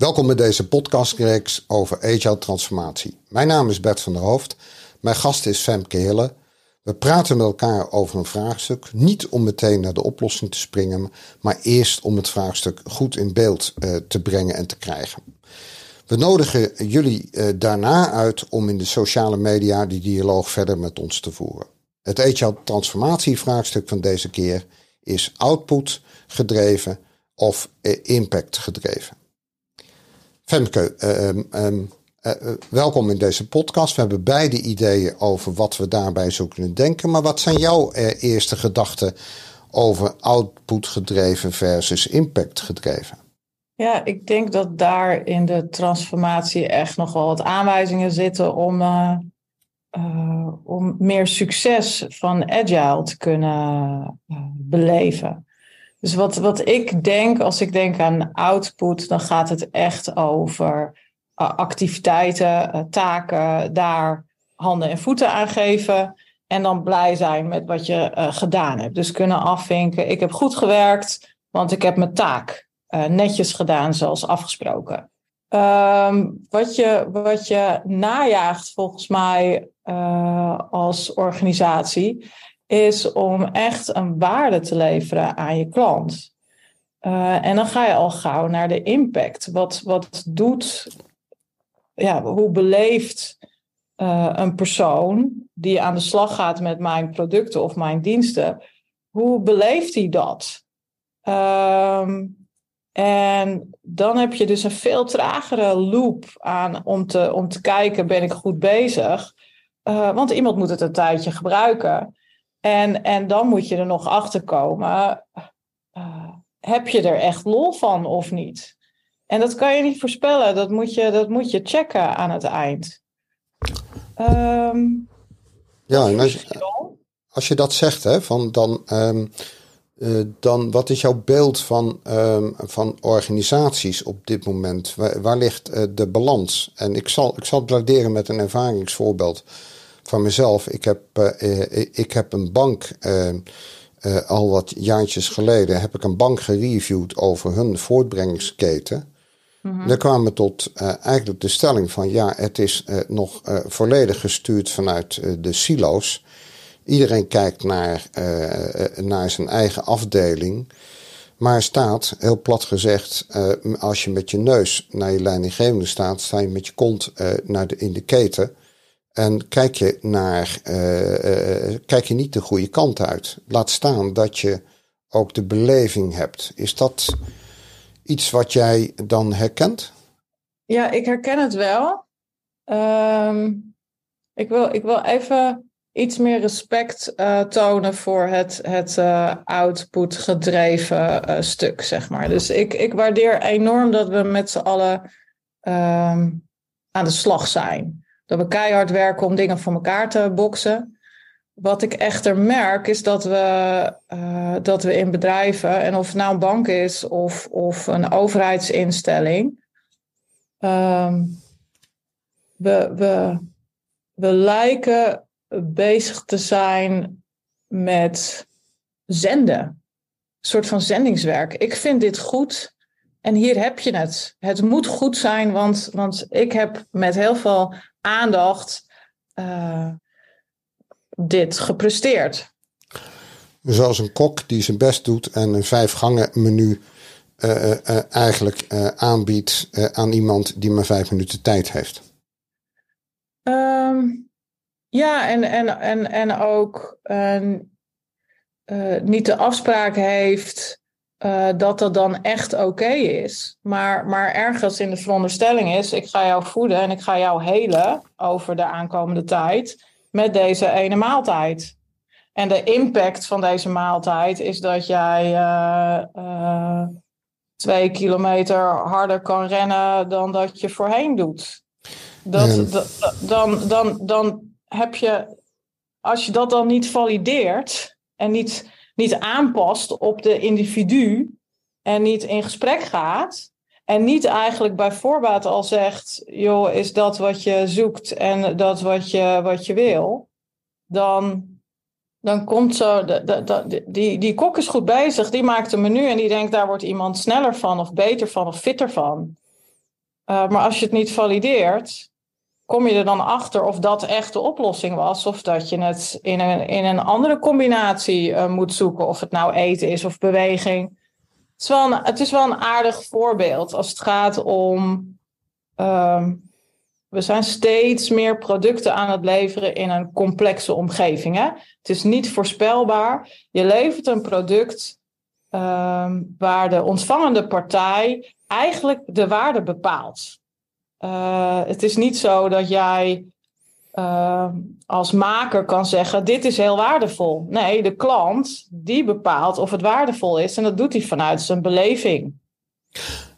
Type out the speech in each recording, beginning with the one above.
Welkom bij deze podcastreeks over agile transformatie. Mijn naam is Bert van der Hoofd. Mijn gast is Femke Hille. We praten met elkaar over een vraagstuk. Niet om meteen naar de oplossing te springen, maar eerst om het vraagstuk goed in beeld uh, te brengen en te krijgen. We nodigen jullie uh, daarna uit om in de sociale media die dialoog verder met ons te voeren. Het agile transformatievraagstuk van deze keer is output gedreven of uh, impact gedreven. Femke, um, uh, welkom in deze podcast. We hebben beide ideeën over wat we daarbij zo kunnen denken. Maar wat zijn jouw eerste gedachten over output gedreven versus impact gedreven? Ja, ik denk dat daar in de transformatie echt nogal wat aanwijzingen zitten om, om meer succes van agile te kunnen beleven. Dus wat, wat ik denk, als ik denk aan output, dan gaat het echt over activiteiten, eh, taken, daar handen en voeten aan geven. En dan blij zijn met wat je uh, gedaan hebt. Dus kunnen afvinken, ik heb goed gewerkt, want ik heb mijn taak netjes gedaan zoals afgesproken. Um, wat, je, wat je najaagt volgens mij als organisatie, is om echt een waarde te leveren aan je klant. Uh, en dan ga je al gauw naar de impact. Wat, wat doet ja, hoe beleeft uh, een persoon die aan de slag gaat met mijn producten of mijn diensten, hoe beleeft hij dat? Um, en dan heb je dus een veel tragere loop aan om te, om te kijken, ben ik goed bezig? Uh, want iemand moet het een tijdje gebruiken. En, en dan moet je er nog achter komen, uh, heb je er echt lol van of niet? En dat kan je niet voorspellen. Dat moet je, dat moet je checken aan het eind. Um, ja, en als, je, als je dat zegt, hè, van dan, um, uh, dan wat is jouw beeld van, um, van organisaties op dit moment? Waar, waar ligt uh, de balans? En ik zal, ik zal het waarderen met een ervaringsvoorbeeld van mezelf. Ik heb, uh, ik heb een bank. al wat jaartjes geleden heb ik een bank gereviewd over hun voortbrengingsketen. Mm Daar kwamen we tot uh, eigenlijk de stelling van ja, het is uh, nog uh, volledig gestuurd vanuit de silo's. Iedereen kijkt naar, naar zijn eigen afdeling. Maar staat, heel plat gezegd, als je met je neus naar je leidinggevende staat, sta je met je kont naar de, in de keten. En kijk je, naar, kijk je niet de goede kant uit. Laat staan dat je ook de beleving hebt. Is dat iets wat jij dan herkent? Ja, ik herken het wel. Um, ik, wil, ik wil even iets meer respect tonen voor het, het output gedreven stuk, zeg maar. Dus ik, ik waardeer enorm dat we met z'n allen um, aan de slag zijn. Dat we keihard werken om dingen voor elkaar te boksen. Wat ik echter merk is dat we, uh, dat we in bedrijven, en of het nou een bank is of, of een overheidsinstelling, um, we, we, we lijken bezig te zijn met zenden. Een soort van zendingswerk. Ik vind dit goed en hier heb je het. Het moet goed zijn, want, want ik heb met heel veel aandacht. Uh, dit gepresteerd. Zoals een kok die zijn best doet en een vijf gangen menu uh, uh, eigenlijk aanbiedt aan iemand die maar vijf minuten tijd heeft. Um, ja, en, en, en, en ook niet de afspraak heeft dat dat dan echt oké is. Maar, maar ergens in de veronderstelling is: ik ga jou voeden en ik ga jou helen over de aankomende tijd met deze ene maaltijd. En de impact van deze maaltijd is dat jij uh, uh, twee kilometer harder kan rennen dan dat je voorheen doet. Dat, dat, dan, dan, dan heb je, als je dat dan niet valideert en niet, niet aanpast op de individu en niet in gesprek gaat, en niet eigenlijk bij voorbaat al zegt, joh, is dat wat je zoekt en dat wat je, wat je wil, dan, dan komt zo, de, die, die kok is goed bezig, die maakt een menu en die denkt, daar wordt iemand sneller van of beter van of fitter van. maar als je het niet valideert, kom je er dan achter of dat echt de oplossing was. Of dat je het in een, in een andere combinatie moet zoeken. Of het nou eten is of beweging. Het is wel een, het is wel een aardig voorbeeld als het gaat om. Ehm, we zijn steeds meer producten aan het leveren in een complexe omgeving. Hè? Het is niet voorspelbaar. Je levert een product ehm, waar de ontvangende partij eigenlijk de waarde bepaalt. Uh, het is niet zo dat jij uh, als maker kan zeggen: dit is heel waardevol. Nee, de klant die bepaalt of het waardevol is en dat doet hij vanuit zijn beleving.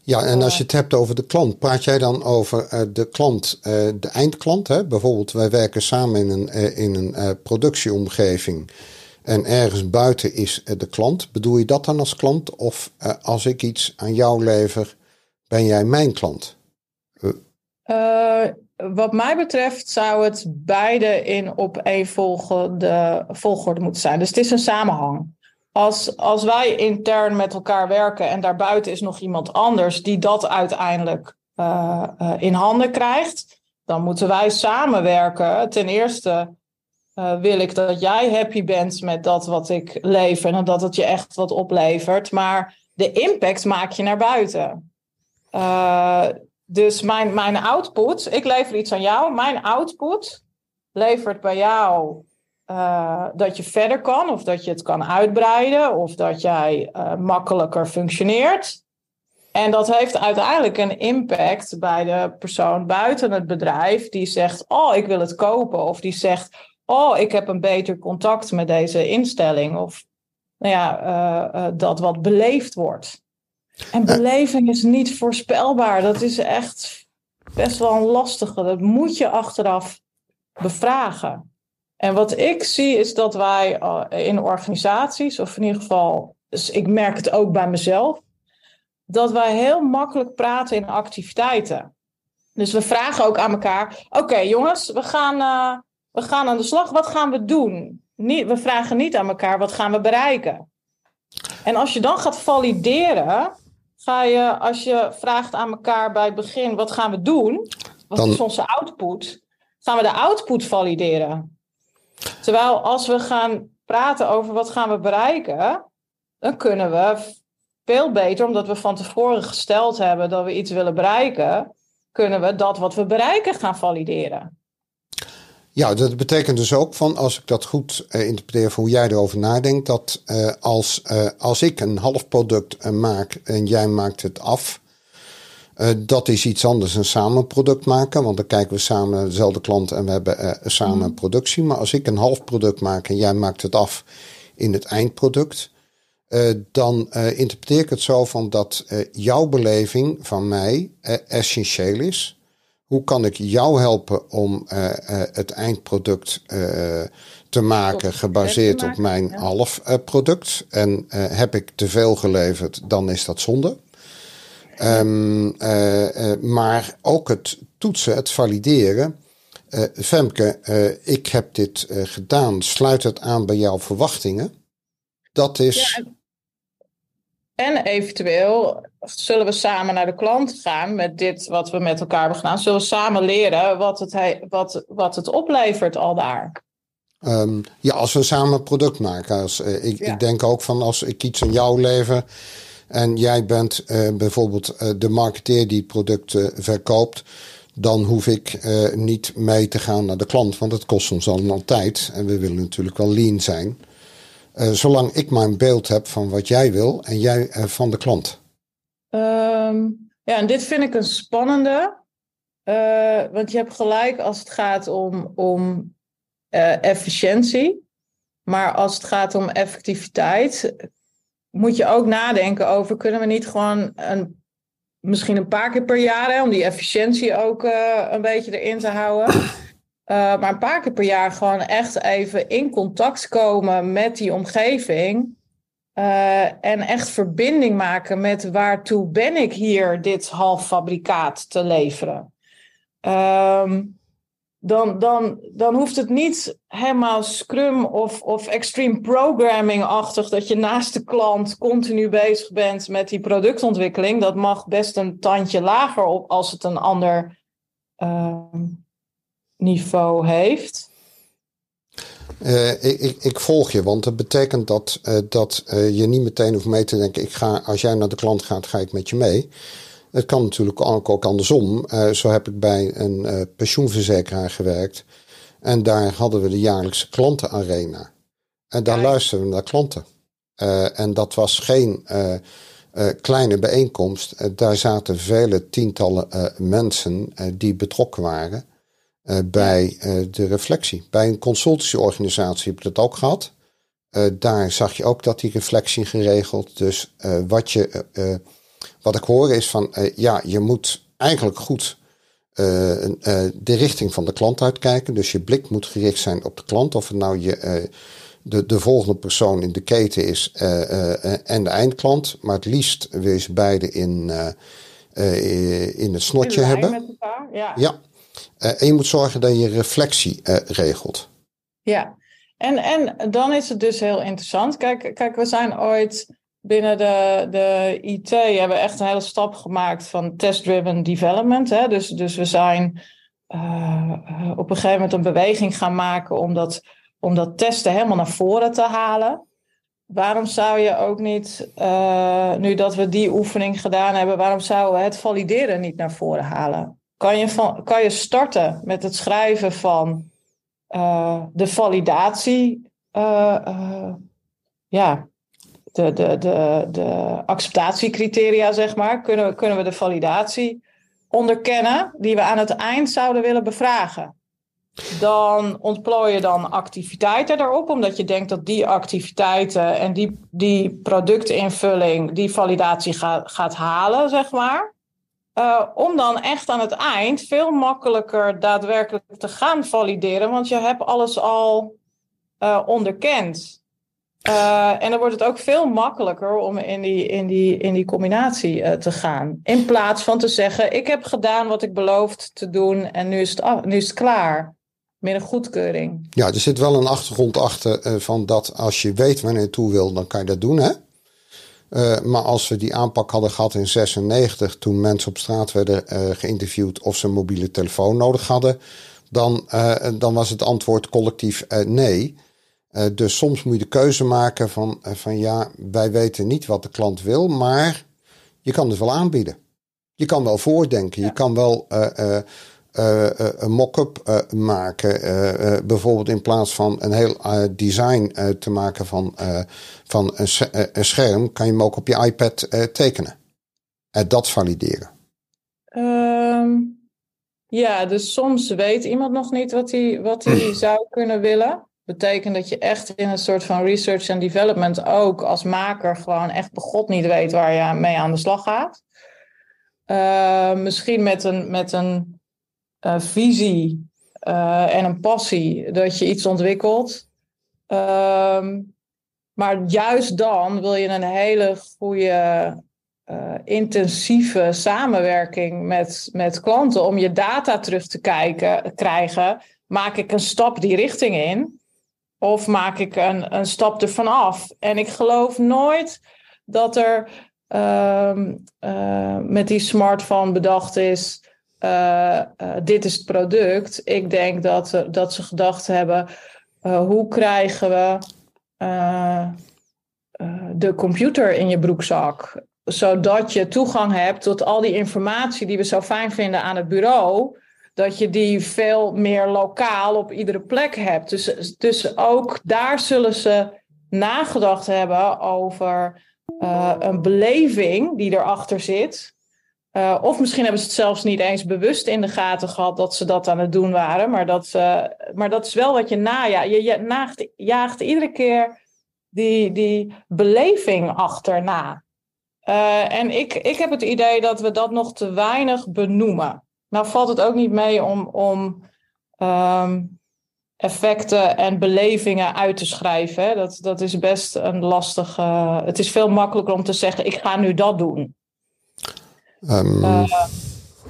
Ja, en als je het hebt over de klant, praat jij dan over uh, de klant, de eindklant? Hè? Bijvoorbeeld, wij werken samen in een, in een productieomgeving en ergens buiten is de klant. Bedoel je dat dan als klant? Of als ik iets aan jou lever, ben jij mijn klant? Wat mij betreft zou het beide in opeenvolgende volgorde moeten zijn. Dus het is een samenhang als, als wij intern met elkaar werken en daarbuiten is nog iemand anders die dat uiteindelijk uh, uh, in handen krijgt, dan moeten wij samenwerken. Ten eerste wil ik dat jij happy bent met dat wat ik lever en dat het je echt wat oplevert. Maar de impact maak je naar buiten. Dus mijn, mijn output, ik lever iets aan jou, mijn output levert bij jou uh, dat je verder kan, of dat je het kan uitbreiden, of dat jij uh, makkelijker functioneert. En dat heeft uiteindelijk een impact bij de persoon buiten het bedrijf, die zegt: Oh, ik wil het kopen, of die zegt: Oh, ik heb een beter contact met deze instelling, of nou ja, uh, dat wat beleefd wordt. En beleving is niet voorspelbaar. Dat is echt best wel een lastige. Dat moet je achteraf bevragen. En wat ik zie is dat wij uh, in organisaties, of in ieder geval, dus ik merk het ook bij mezelf, dat wij heel makkelijk praten in activiteiten. Dus we vragen ook aan elkaar: oké jongens, we gaan, uh, we gaan aan de slag. Wat gaan we doen? Niet, we vragen niet aan elkaar: wat gaan we bereiken? En als je dan gaat valideren, ga je, als je vraagt aan elkaar bij het begin: wat gaan we doen? Wat is onze output? Gaan we de output valideren? Terwijl als we gaan praten over wat gaan we bereiken, dan kunnen we veel beter, omdat we van tevoren gesteld hebben dat we iets willen bereiken, kunnen we dat wat we bereiken gaan valideren. Ja, dat betekent dus ook van, als ik dat goed uh, interpreteer voor hoe jij erover nadenkt, dat uh, als, uh, als ik een half product maak en jij maakt het af, dat is iets anders, een samen product maken. Want dan kijken we samen dezelfde klant en we hebben samen mm. productie. Maar als ik een half product maak en jij maakt het af in het eindproduct. Dan interpreteer ik het zo van dat jouw beleving van mij essentieel is. Hoe kan ik jou helpen om het eindproduct te maken gebaseerd op mijn ja. half product? En heb ik te veel geleverd, dan is dat zonde. Um, uh, maar ook het toetsen, het valideren. Femke, ik heb dit gedaan. Sluit het aan bij jouw verwachtingen? Dat is. Ja, en eventueel zullen we samen naar de klant gaan met dit wat we met elkaar hebben gedaan. Zullen we samen leren wat het, wat, wat het oplevert al daar? Um, ja, als we samen een product maken. Als, ik, ja. ik denk ook van als ik iets aan jou lever en jij bent uh, bijvoorbeeld uh, de marketeer die het product uh, verkoopt, dan hoef ik niet mee te gaan naar de klant, want het kost ons allemaal tijd. En we willen natuurlijk wel lean zijn. Zolang ik een beeld heb van wat jij wil en jij van de klant. Um, ja, en dit vind ik een spannende. want je hebt gelijk als het gaat om, om efficiëntie. Maar als het gaat om effectiviteit, moet je ook nadenken over, kunnen we niet gewoon een, misschien een paar keer per jaar, hè, om die efficiëntie ook een beetje erin te houden. Uh, maar een paar keer per jaar gewoon echt even in contact komen met die omgeving. Uh, en echt verbinding maken met waartoe ben ik hier dit halffabrikaat te leveren. Um, dan, dan, dan hoeft het niet helemaal Scrum of, of Extreme Programming-achtig dat je naast de klant continu bezig bent met die productontwikkeling. Dat mag best een tandje lager op als het een ander ehm, niveau heeft. Uh, ik, ik, ik, volg je, want dat betekent dat, uh, dat uh, je niet meteen hoeft mee te denken: ik ga, als jij naar de klant gaat, ga ik met je mee. Het kan natuurlijk ook andersom. Zo heb ik bij een pensioenverzekeraar gewerkt. En daar hadden we de jaarlijkse klantenarena. En daar ja. luisterden we naar klanten. En dat was geen kleine bijeenkomst. daar zaten vele tientallen mensen die betrokken waren bij de reflectie. Bij een consultieorganisatie heb ik dat ook gehad. daar zag je ook dat die reflectie geregeld. Dus wat je wat ik hoor is van, ja, je moet eigenlijk goed de richting van de klant uitkijken. Dus je blik moet gericht zijn op de klant. Of het nou je, de, de volgende persoon in de keten is en de eindklant. Maar het liefst wil je ze beide in, in het snotje in hebben. Met elkaar, ja. ja. En je moet zorgen dat je reflectie regelt. Ja, en, en dan is het dus heel interessant. Kijk, kijk we zijn ooit binnen de, de IT hebben echt een hele stap gemaakt van test-driven development. Hè? Dus, dus we zijn uh, op een gegeven moment een beweging gaan maken om dat, om dat testen helemaal naar voren te halen. Waarom zou je ook niet, nu dat we die oefening gedaan hebben, waarom zouden we het valideren niet naar voren halen? Kan je, van, kan je starten met het schrijven van uh, de validatie? ja, de, de, de, de acceptatiecriteria, zeg maar, kunnen, we, kunnen we de validatie onderkennen die we aan het eind zouden willen bevragen. Dan ontplooi je dan activiteiten daarop, omdat je denkt dat die activiteiten en die, die productinvulling die validatie gaat, gaat halen, zeg maar. Uh, om dan echt aan het eind veel makkelijker daadwerkelijk te gaan valideren, want je hebt alles al uh, onderkend. Uh, en dan wordt het ook veel makkelijker om in die, in die, in die combinatie te gaan. In plaats van te zeggen: Ik heb gedaan wat ik beloofd te doen en nu is het, nu is het klaar. Met een goedkeuring. Ja, er zit wel een achtergrond achter van dat als je weet wanneer je toe wil, dan kan je dat doen. Hè? Maar als we die aanpak hadden gehad in 96, toen mensen op straat werden geïnterviewd of ze een mobiele telefoon nodig hadden, dan, dan was het antwoord collectief nee. Dus soms moet je de keuze maken van, van ja, wij weten niet wat de klant wil, maar je kan het wel aanbieden. Je kan wel voordenken, ja. je kan wel uh, een mock-up maken. bijvoorbeeld in plaats van een heel design te maken van, van een, een, scherm, kan je hem ook op je iPad tekenen. En dat valideren. Um, ja, dus soms weet iemand nog niet wat hij, wat hij zou kunnen willen betekent dat je echt in een soort van research en development ook als maker gewoon echt begot niet weet waar je mee aan de slag gaat. Uh, misschien met een, met een uh, visie uh, en een passie dat je iets ontwikkelt. Ehm, maar juist dan wil je een hele goede, intensieve samenwerking met, met klanten om je data terug te kijken, krijgen. Maak ik een stap die richting in? Of maak ik een, een stap ervan af? En ik geloof nooit dat er uh, uh, met die smartphone bedacht is: uh, dit is het product. Ik denk dat, dat ze gedacht hebben: hoe krijgen we de computer in je broekzak? Zodat je toegang hebt tot al die informatie die we zo fijn vinden aan het bureau dat je die veel meer lokaal op iedere plek hebt. Dus, dus ook daar zullen ze nagedacht hebben over een beleving die erachter zit. Uh, of misschien hebben ze het zelfs niet eens bewust in de gaten gehad dat ze dat aan het doen waren. Maar dat, uh, maar dat is wel wat je najaagt. Je, je jaagt iedere keer die, die beleving achterna. en ik, ik heb het idee dat we dat nog te weinig benoemen. Nou valt het ook niet mee om, om um, effecten en belevingen uit te schrijven. Hè? Dat, dat is best een lastige. Het is veel makkelijker om te zeggen: ik ga nu dat doen. Um, uh,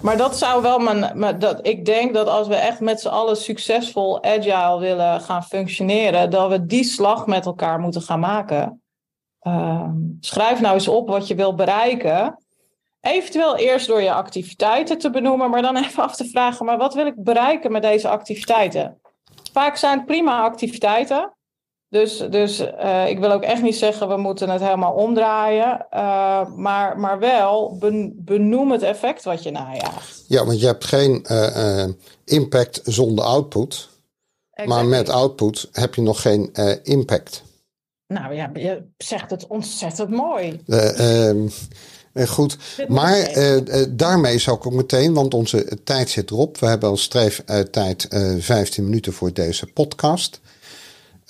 Maar dat zou wel mijn. dat, ik denk dat als we echt met z'n allen succesvol agile willen gaan functioneren, dat we die slag met elkaar moeten gaan maken. Ehm, schrijf nou eens op wat je wil bereiken. Eventueel eerst door je activiteiten te benoemen, maar dan even af te vragen: maar wat wil ik bereiken met deze activiteiten? Vaak zijn het prima activiteiten. Dus, dus uh, ik wil ook echt niet zeggen we moeten het helemaal omdraaien. Uh, maar, maar wel benoem het effect wat je najaagt. Ja, want je hebt geen uh, impact zonder output. Exactly. Maar met output heb je nog geen impact. Nou ja, je zegt het ontzettend mooi. Ehm, goed, maar daarmee zou ik ook meteen, want onze tijd zit erop. We hebben als streeftijd 15 minuten voor deze podcast.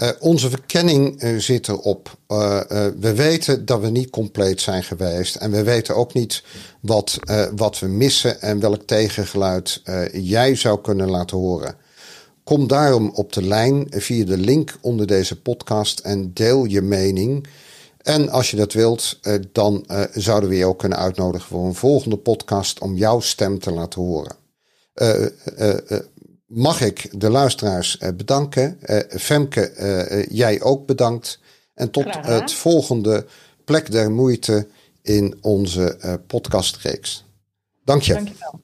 Uh, onze verkenning uh, zit erop. Uh, we weten dat we niet compleet zijn geweest. En we weten ook niet wat, wat we missen en welk tegengeluid jij zou kunnen laten horen. Kom daarom op de lijn via de link onder deze podcast en deel je mening. En als je dat wilt, dan zouden we je ook kunnen uitnodigen voor een volgende podcast om jouw stem te laten horen mag ik de luisteraars eh, bedanken. Eh, Femke, eh, jij ook bedankt. En tot het volgende plek der moeite in onze podcastreeks. Dank je. Dankjewel.